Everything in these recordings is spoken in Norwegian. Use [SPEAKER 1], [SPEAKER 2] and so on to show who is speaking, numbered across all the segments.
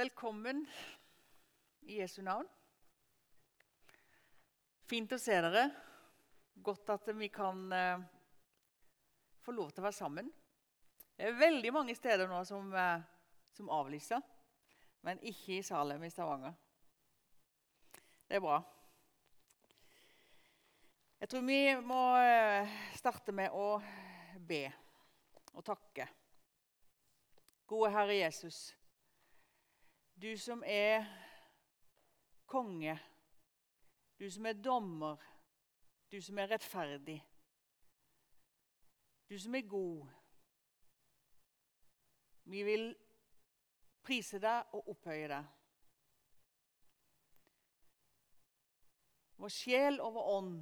[SPEAKER 1] Velkommen i Jesu navn. Fint å se dere. Godt at vi kan eh, få lov til å være sammen. Det er veldig mange steder nå som, eh, som avlyser, men ikke i Salem i Stavanger. Det er bra. Jeg tror vi må eh, starte med å be og takke. Gode Herre Jesus. Du som er konge, du som er dommer, du som er rettferdig, du som er god. Vi vil prise deg og opphøye deg. Vår sjel og vår ånd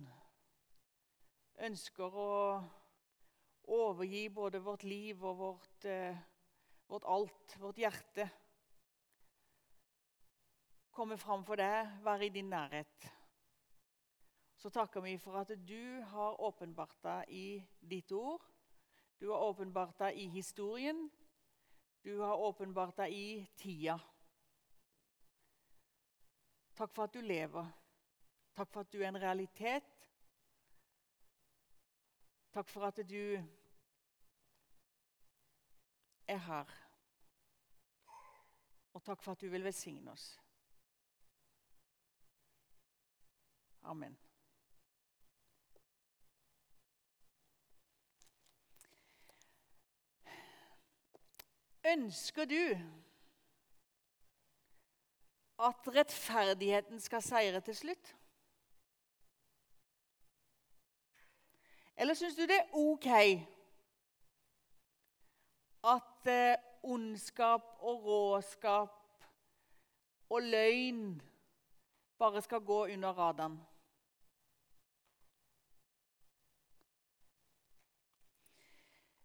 [SPEAKER 1] ønsker å overgi både vårt liv og vårt, eh, vårt alt, vårt hjerte komme fram for deg, være i din nærhet. Så takker vi for at du har åpenbart deg i ditt ord. Du har åpenbart deg i historien. Du har åpenbart deg i tida. Takk for at du lever. Takk for at du er en realitet. Takk for at du er her. Og takk for at du vil velsigne oss. Amen. Ønsker du at rettferdigheten skal seire til slutt? Eller syns du det er OK at eh, ondskap og råskap og løgn bare skal gå under radaren?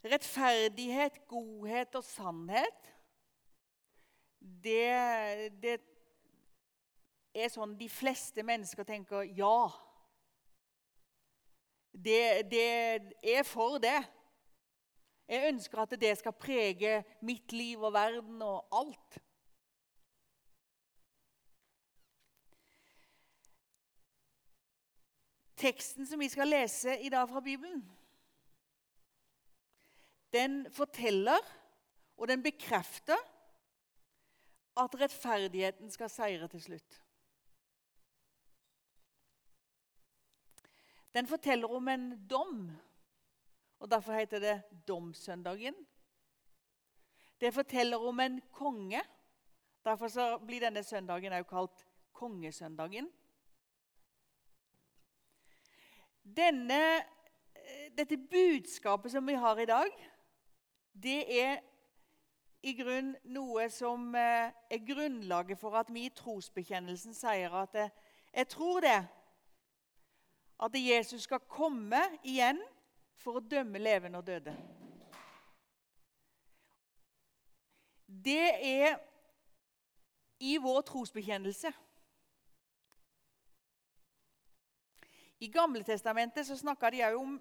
[SPEAKER 1] Rettferdighet, godhet og sannhet det, det, er sånn de fleste mennesker tenker ja. Det, det er for det. Jeg ønsker at det skal prege mitt liv og verden og alt. Teksten som vi skal lese i dag fra Bibelen, den forteller og den bekrefter at rettferdigheten skal seire til slutt. Den forteller om en dom, og derfor heter det Domssøndagen. Det forteller om en konge. Derfor blir denne søndagen også kalt Kongesøndagen. Denne, eh, dette budskapet som vi har i dag, det er i grunn noe som eh, er grunnlaget for at vi i trosbekjennelsen sier at eh, jeg tror det. At Jesus skal komme igjen for å dømme levende og døde. Det er i vår trosbekjennelse. I Gamle Testamentet så snakka de òg om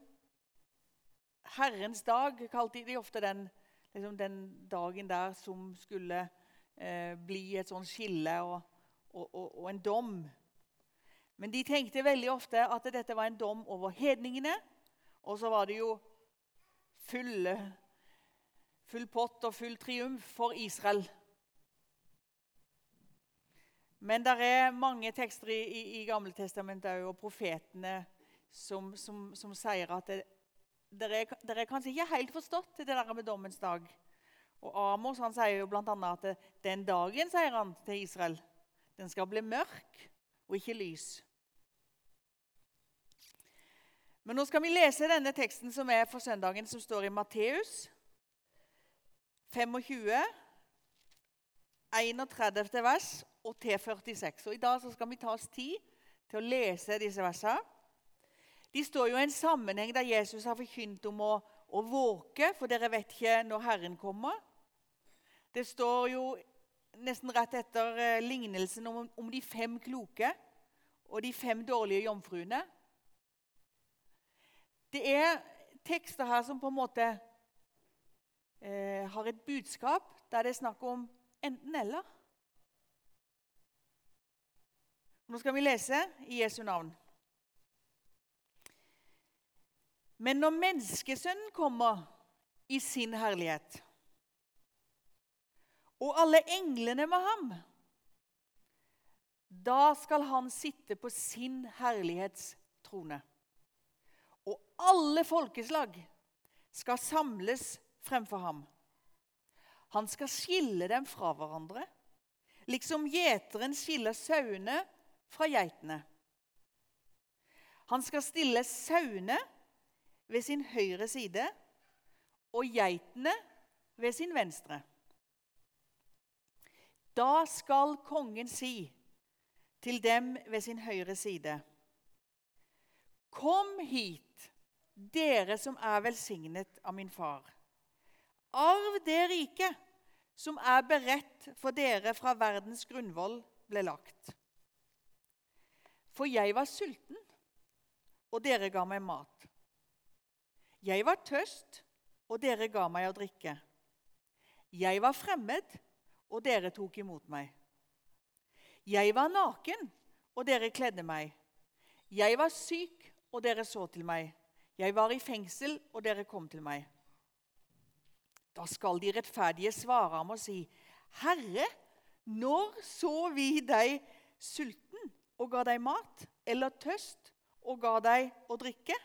[SPEAKER 1] Herrens dag kalte de ofte den, liksom den dagen der som skulle eh, bli et sånt skille og, og, og, og, en dom. Men de tenkte veldig ofte at dette var en dom over hedningene. Og så var det jo full, full pott og full triumf for Israel. Men det er mange tekster i, i, i Gamletestamentet og profetene som, som, som sier at det, dere, har kanskje ikke helt forstått det der med dommens dag. Og Amos han sier jo bl.a. at den dagen sier han til Israel, den skal bli mørk og ikke lys. Men nå skal vi lese denne teksten som er for søndagen, som står i Matteus 25, 31. vers og til 46. Og I dag skal vi ta oss tid til å lese disse versene. De står jo i en sammenheng der Jesus har forkynt om å, å våke, for dere vet ikke når Herren kommer. Det står jo nesten rett etter eh, lignelsen om, om, de fem kloke og de fem dårlige jomfruene. Det er tekster her som på en måte eh, har et budskap der det er snakk om enten-eller. Nå skal vi lese i Jesu navn. Men når menneskesønnen kommer i sin herlighet, og alle englene med ham, da skal han sitte på sin herlighetstrone. Og alle folkeslag skal samles fremfor ham. Han skal skille dem fra hverandre, liksom gjeteren skiller sauene fra geitene. Han skal stille sauene ved sin høyre side og geitene ved sin venstre. Da skal kongen si til dem ved sin høyre side.: Kom hit, dere som er velsignet av min far. Arv det riket som er beredt for dere fra verdens grunnvoll ble lagt. For jeg var sulten, og dere ga meg mat. Jeg var tørst, og dere ga meg å drikke. Jeg var fremmed, og dere tok imot meg. Jeg var naken, og dere kledde meg. Jeg var syk, og dere så til meg. Jeg var i fengsel, og dere kom til meg. Da skal de rettferdige svare ham og si, Herre, når så vi deg sulten og ga deg mat, eller tøst og ga deg å drikke?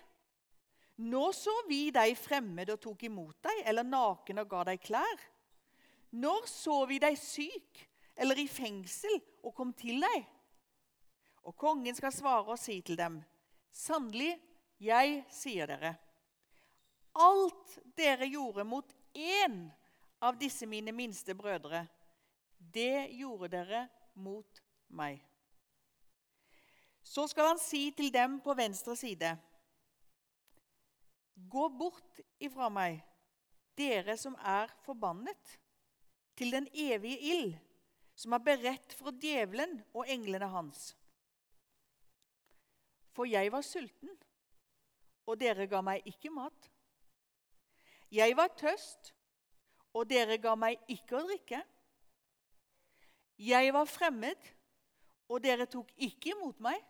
[SPEAKER 1] Når så vi deg fremmed og tok imot deg, eller naken og ga deg klær? Når så vi deg syk eller i fengsel og kom til deg? Og kongen skal svare og si til dem, sannelig, jeg sier dere, alt dere gjorde mot én av disse mine minste brødre, det gjorde dere mot meg. Så skal han si til dem på venstre side.: Gå bort ifra meg, dere som er forbannet, til den evige ild, som er beredt for djevelen og englene hans. For jeg var sulten, og dere ga meg ikke mat. Jeg var tøst, og dere ga meg ikke å drikke. Jeg var fremmed, og dere tok ikke imot meg.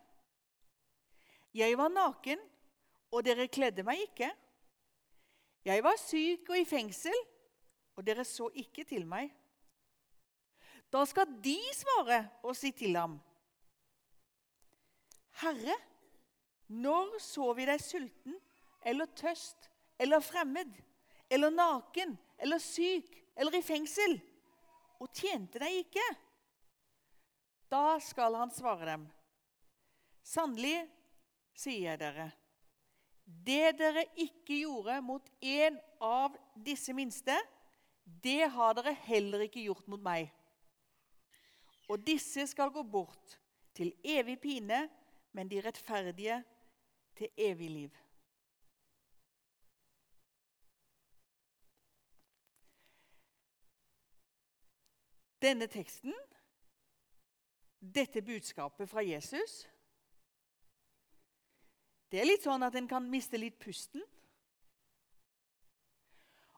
[SPEAKER 1] Jeg var naken, og dere kledde meg ikke. Jeg var syk og i fengsel, og dere så ikke til meg. Da skal de svare og si til ham, Herre, når så vi deg sulten eller tøst eller fremmed eller naken eller syk eller i fengsel og tjente deg ikke? Da skal han svare dem, Sannelig sier jeg dere, det dere ikke gjorde mot en av disse minste, det har dere heller ikke gjort mot meg. Og disse skal gå bort til evig pine, men de rettferdige til evig liv. Denne teksten, dette budskapet fra Jesus, det er litt sånn at en kan miste litt pusten.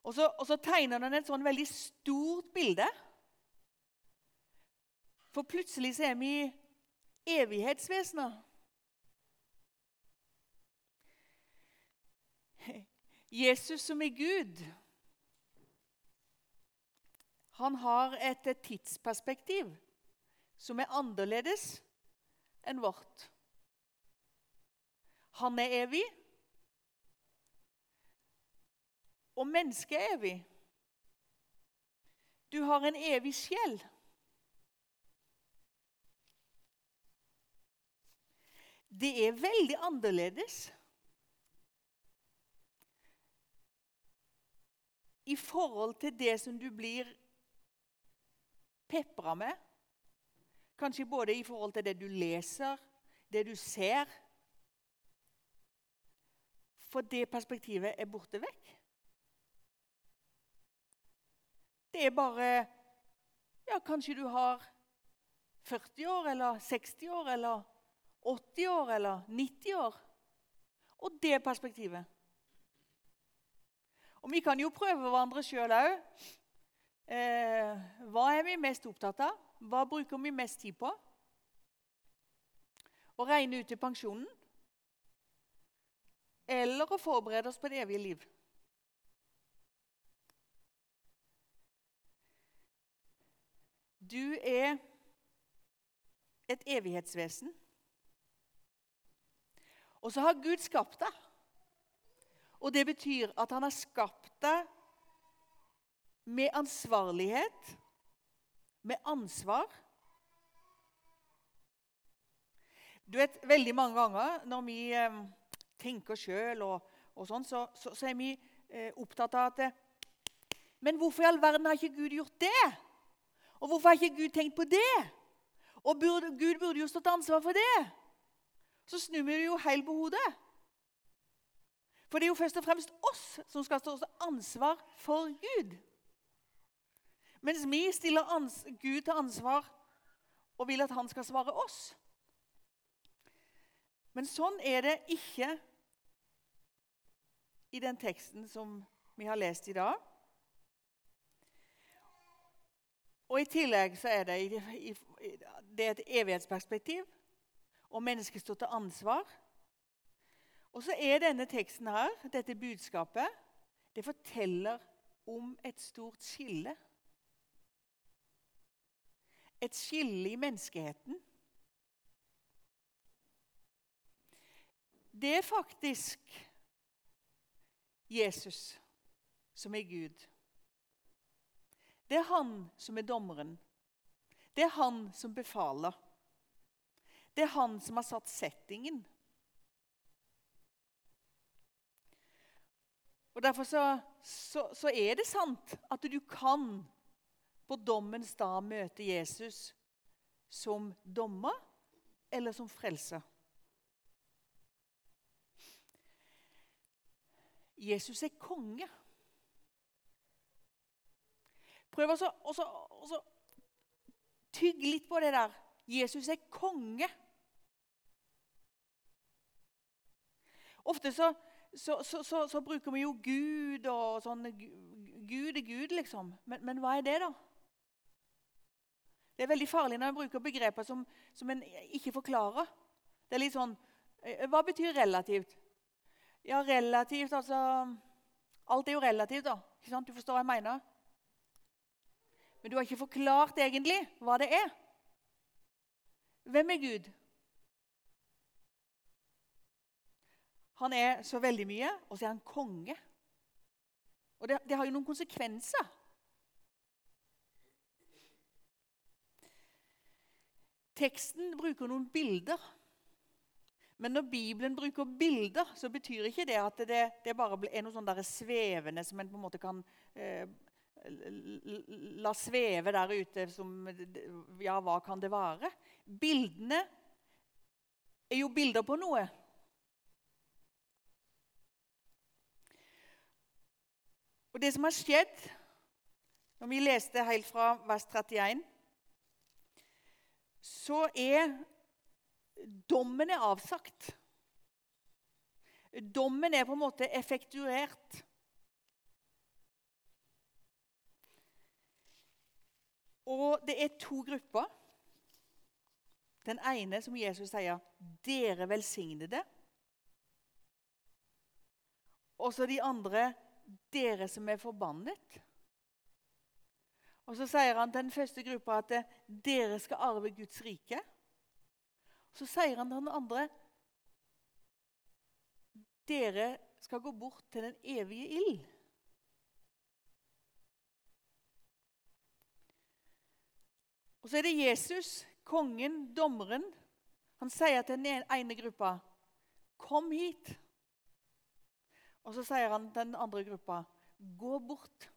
[SPEAKER 1] Og så, og så tegner den et sånn veldig stort bilde. For plutselig så er vi evighetsvesener. Jesus som er Gud, han har et tidsperspektiv som er annerledes enn vårt. Han er evig, og mennesket er evig. Du har en evig sjel. Det er veldig annerledes i forhold til det som du blir pepra med. Kanskje både i forhold til det du leser, det du ser. For det perspektivet er borte vekk. Det er bare Ja, kanskje du har 40 år eller 60 år eller 80 år eller 90 år. Og det perspektivet. Og vi kan jo prøve hverandre sjøl òg. Eh, hva er vi mest opptatt av? Hva bruker vi mest tid på? å regne ut til pensjonen eller å forberede oss på det evige liv. Du er et evighetsvesen. Og så har Gud skapt deg. Og det betyr at han har skapt deg med ansvarlighet, med ansvar. Du vet, Veldig mange ganger når vi eh, tenker sjøl, og, og sånn, så, så, så, er vi eh, opptatt av at Men hvorfor i all verden har ikke Gud gjort det? Og hvorfor har ikke Gud tenkt på det? Og burde, Gud burde jo stått ansvar for det. Så snur vi det jo helt på hodet. For det er jo først og fremst oss som skal stå til ansvar for Gud. Mens vi stiller Gud til ansvar og vil at han skal svare oss. Men sånn er det ikke i den teksten som vi har lest i dag. Og I tillegg så er det, det er et evighetsperspektiv, og mennesket står til ansvar. Og så er denne teksten her, dette budskapet, det forteller om et stort skille. Et skille i menneskeheten. Det er faktisk Jesus som er Gud. Det er han som er dommeren. Det er han som befaler. Det er han som har satt settingen. Og Derfor så, så, så er det sant at du kan på dommens dag møte Jesus som dommer eller som frelser. Jesus er konge. Prøv å tygge litt på det der. Jesus er konge. Ofte så, så, så, så bruker vi jo Gud og sånn Gud er Gud, liksom. Men, men, hva er det, da? Det er veldig farlig når en bruker begreper som, som en ikke forklarer. Det er litt sånn eh, Hva betyr relativt? Ja, relativt, altså Alt er jo relativt, da. Ikke sant? Du forstår hva jeg mener? Men du har ikke forklart egentlig hva det er. Hvem er Gud? Han er så veldig mye, og så er han konge. Og det, det har jo noen konsekvenser. Teksten bruker noen bilder. Men når Bibelen bruker bilder, så betyr ikke det at det, det bare er noe sånn svevende som en på en måte kan eh, la sveve der ute som Ja, hva kan det være? Bildene er jo bilder på noe. Og det som har skjedd Når vi leste helt fra vers 31, så er dommen er avsagt. Dommen er på en måte effektuert. Og det er to grupper. Den ene som Jesus sier 'dere velsignede'. Og så de andre 'dere som er forbannet'. Og Så sier han til den første gruppa at 'dere skal arve Guds rike'. Så sier han til den andre 'dere skal gå bort til den evige ild'. Og så er det Jesus, kongen, dommeren. Han sier til den ene gruppa 'Kom hit'. Og så sier han til den andre gruppa 'Gå bort'.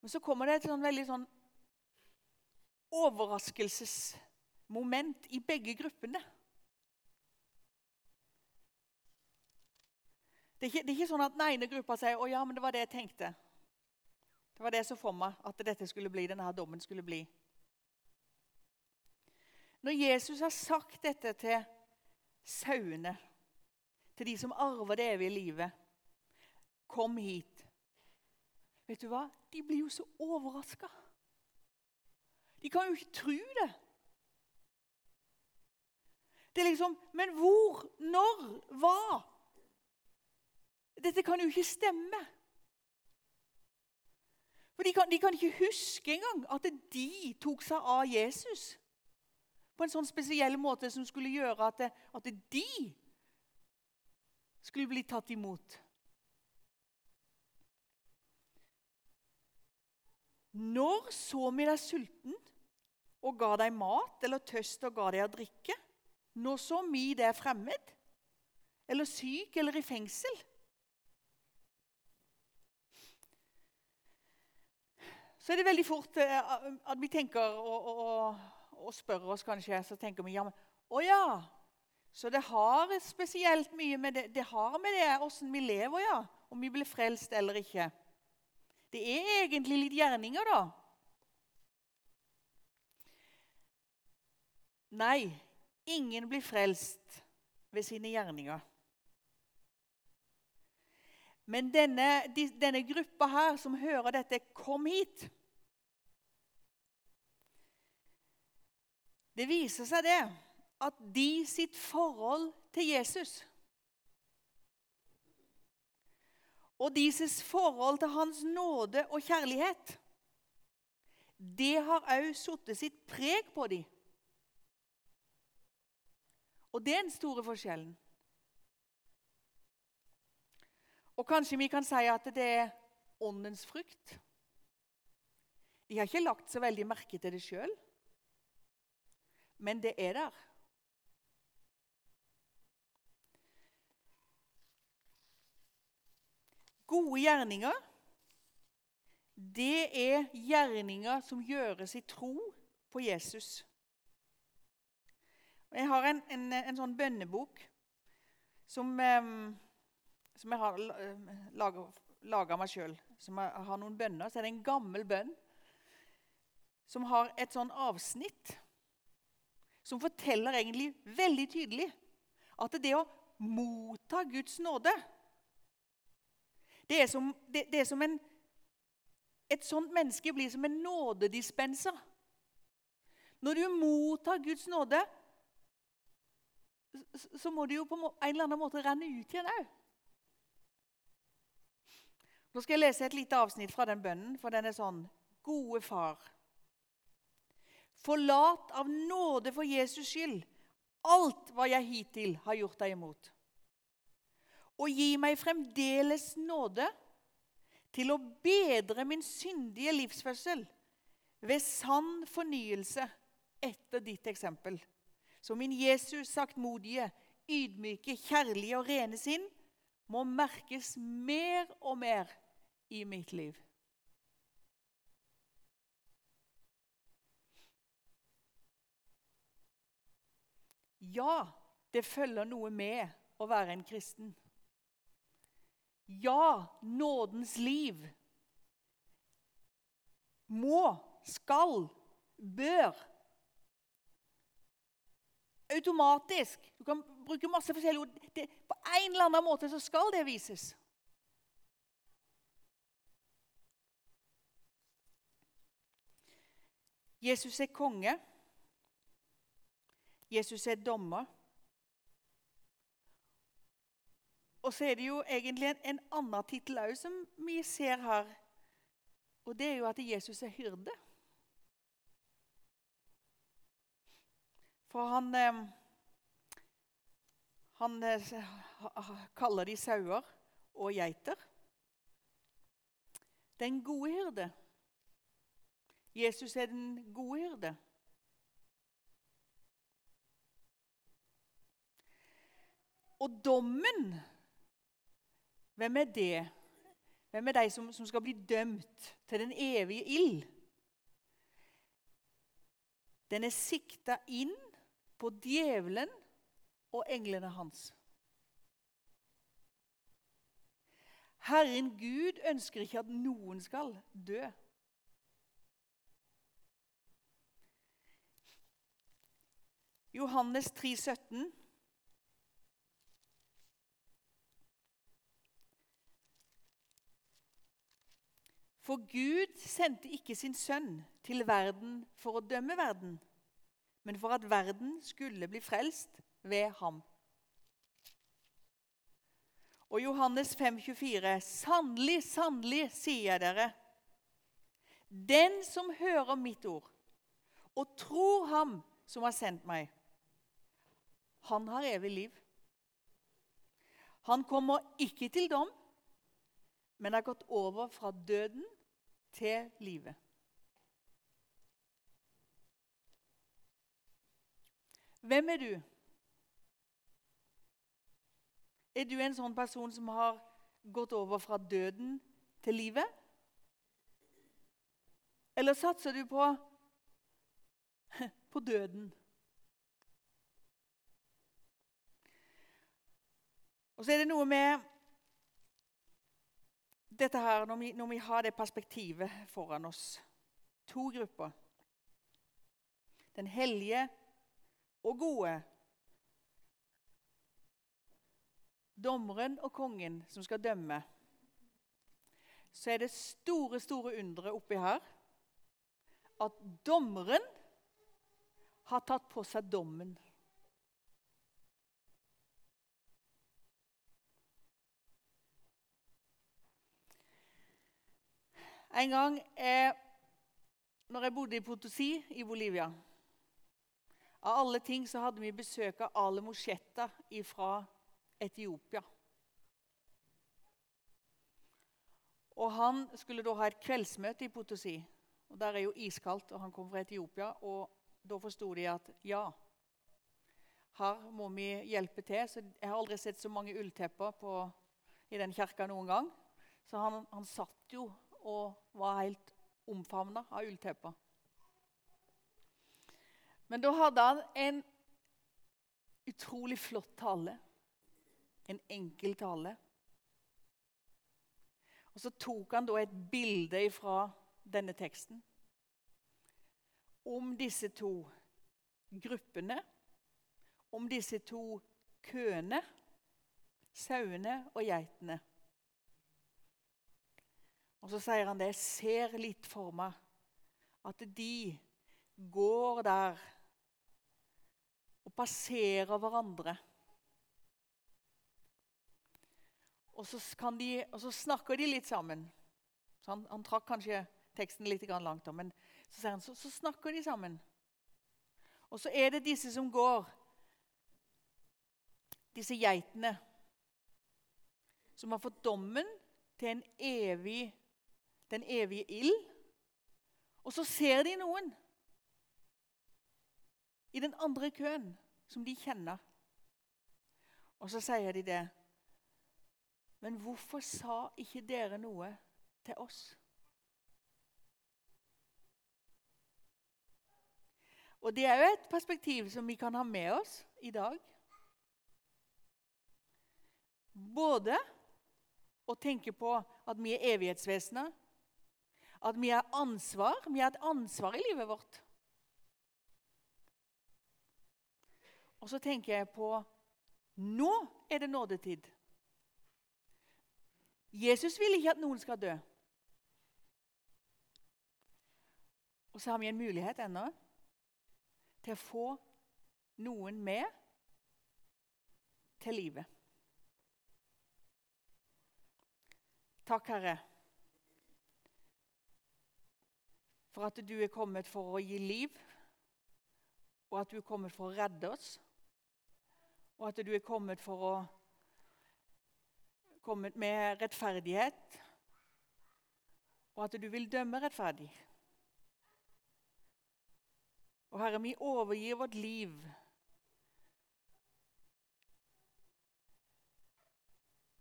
[SPEAKER 1] Men så kommer det et sånn veldig sånn overraskelsesmoment i begge gruppene. Det er, ikke, det er ikke sånn at den ene gruppa sier 'Å ja, men det var det jeg tenkte'. Det var det som for meg at dette skulle bli, denne dommen skulle bli. Når Jesus har sagt dette til sauene, til de som arver det evige livet Kom hit. Vet du hva? De blir jo så overraska. De kan jo ikke tro det. Det er liksom Men hvor? Når? Hva? Dette kan jo ikke stemme. For de kan, de kan ikke huske engang at de tok seg av Jesus på en sånn spesiell måte som skulle gjøre at, at de skulle bli tatt imot. Når så vi deg sulten og ga deg mat, eller tøst og ga deg å drikke? Når så vi deg fremmed, eller syk eller i fengsel? Så er det veldig fort eh, at vi tenker og, og, og spør oss kanskje så tenker vi, ja, men, Å ja, så det har spesielt mye med det, det har med det åssen vi lever, ja. Om vi blir frelst eller ikke. Det er egentlig litt gjerninger, da. Nei, ingen blir frelst ved sine gjerninger. Men denne, denne gruppa her som hører dette, kom hit. Det viser seg det at de sitt forhold til Jesus og deres forhold til hans nåde og kjærlighet, det har òg satt sitt preg på dem. Og det er den store forskjellen. Og kanskje vi kan si at det er åndens frukt. De har ikke lagt så veldig merke til det sjøl, men det er der. Gode gjerninger, det er gjerninger som gjøres i tro på Jesus. Jeg har en, en, en sånn bønnebok som, som jeg har laga meg sjøl. Som jeg har noen bønner. Så er det en gammel bønn som har et sånn avsnitt som forteller egentlig veldig tydelig at det å motta Guds nåde det er som, det, det er som en Et sånt menneske blir som en nådedispenser. Når du mottar Guds nåde, så må det jo på en eller annen måte renne ut igjen òg. Nå skal jeg lese et lite avsnitt fra den bønnen, for den er sånn Gode far. Forlat av nåde for Jesus skyld alt hva jeg hittil har gjort deg imot og gi meg fremdeles nåde til å bedre min syndige livsførsel ved sann fornyelse etter ditt eksempel. Så min Jesus saktmodige, ydmyke, kjærlige og rene sinn må merkes mer og mer i mitt liv. Ja, det følger noe med å være en kristen. Ja, nådens liv må, skal, bør Automatisk. Du kan bruke masse forskjellige ord. Det, på en eller annen måte så skal det vises. Jesus er konge. Jesus er dommer. Og så er det jo egentlig en, en annen tittel òg som vi ser her. Og det er jo at Jesus er hyrde. For han, eh, han eh, kaller de sauer og geiter. Den gode hyrde. Jesus er den gode hyrde. Og dommen hvem er det? Hvem er de som, som skal bli dømt til den evige ild? Den er sikta inn på djevelen og englene hans. Herren Gud ønsker ikke at noen skal dø. Johannes 3, 17. For Gud sendte ikke sin sønn til verden for å dømme verden, men for at verden skulle bli frelst ved ham. Og Johannes 5, 24, Sannelig, sannelig, sier jeg dere, den som hører mitt ord og tror ham som har sendt meg, han har evig liv. Han kommer ikke til dom, men har gått over fra døden til livet. Hvem er du? Er du en sånn person som har gått over fra døden til livet? Eller satser du på, på døden? Og så er det noe med dette her, når vi, når vi har det perspektivet foran oss. To grupper. Den hellige og gode. Dommeren og kongen som skal dømme. Så er det store, store undre oppi her at dommeren har tatt på seg dommen. En gang eh, når jeg bodde i Potosi i Bolivia Av alle ting så hadde vi besøk av Ale Moshetta fra Etiopia. Og Han skulle da ha et kveldsmøte i Potosi. Og Der er jo iskaldt, og han kom fra Etiopia. Og da forsto de at ja, her må vi hjelpe til. Så Jeg har aldri sett så mange ulltepper på, i den kirka noen gang. Så han, han satt jo og var helt omfavna av ulltepper. Men da hadde han en utrolig flott tale. En enkel tale. Og så tok han da et bilde fra denne teksten om disse to gruppene, om disse to køene, sauene og geitene. Og så sier han det. Jeg ser litt for meg at de går der og passerer hverandre. Og så, de, og så snakker de litt sammen. Han, han trakk kanskje teksten litt langt, men så, han, så, så snakker de sammen. Og så er det disse som går, disse geitene, som har fått dommen til en evig den evige ild. Og så ser de noen i den andre køen som de kjenner. Og så sier de det. Men hvorfor sa ikke dere noe til oss? Og Det er jo et perspektiv som vi kan ha med oss i dag. Både å tenke på at vi er evighetsvesener, at vi har ansvar. Vi har et ansvar i livet vårt. Og så tenker jeg på nå er det nådetid. Jesus vil ikke at noen skal dø. Og så har vi en mulighet ennå til å få noen med til livet. Takk, Herre. For at du er kommet for å gi liv, og at du er kommet for å redde oss, og at du er kommet for å kommet med rettferdighet, og at du vil dømme rettferdig. Og Herre, vi overgir vårt liv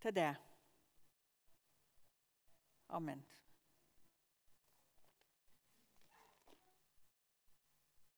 [SPEAKER 1] til det. Amen.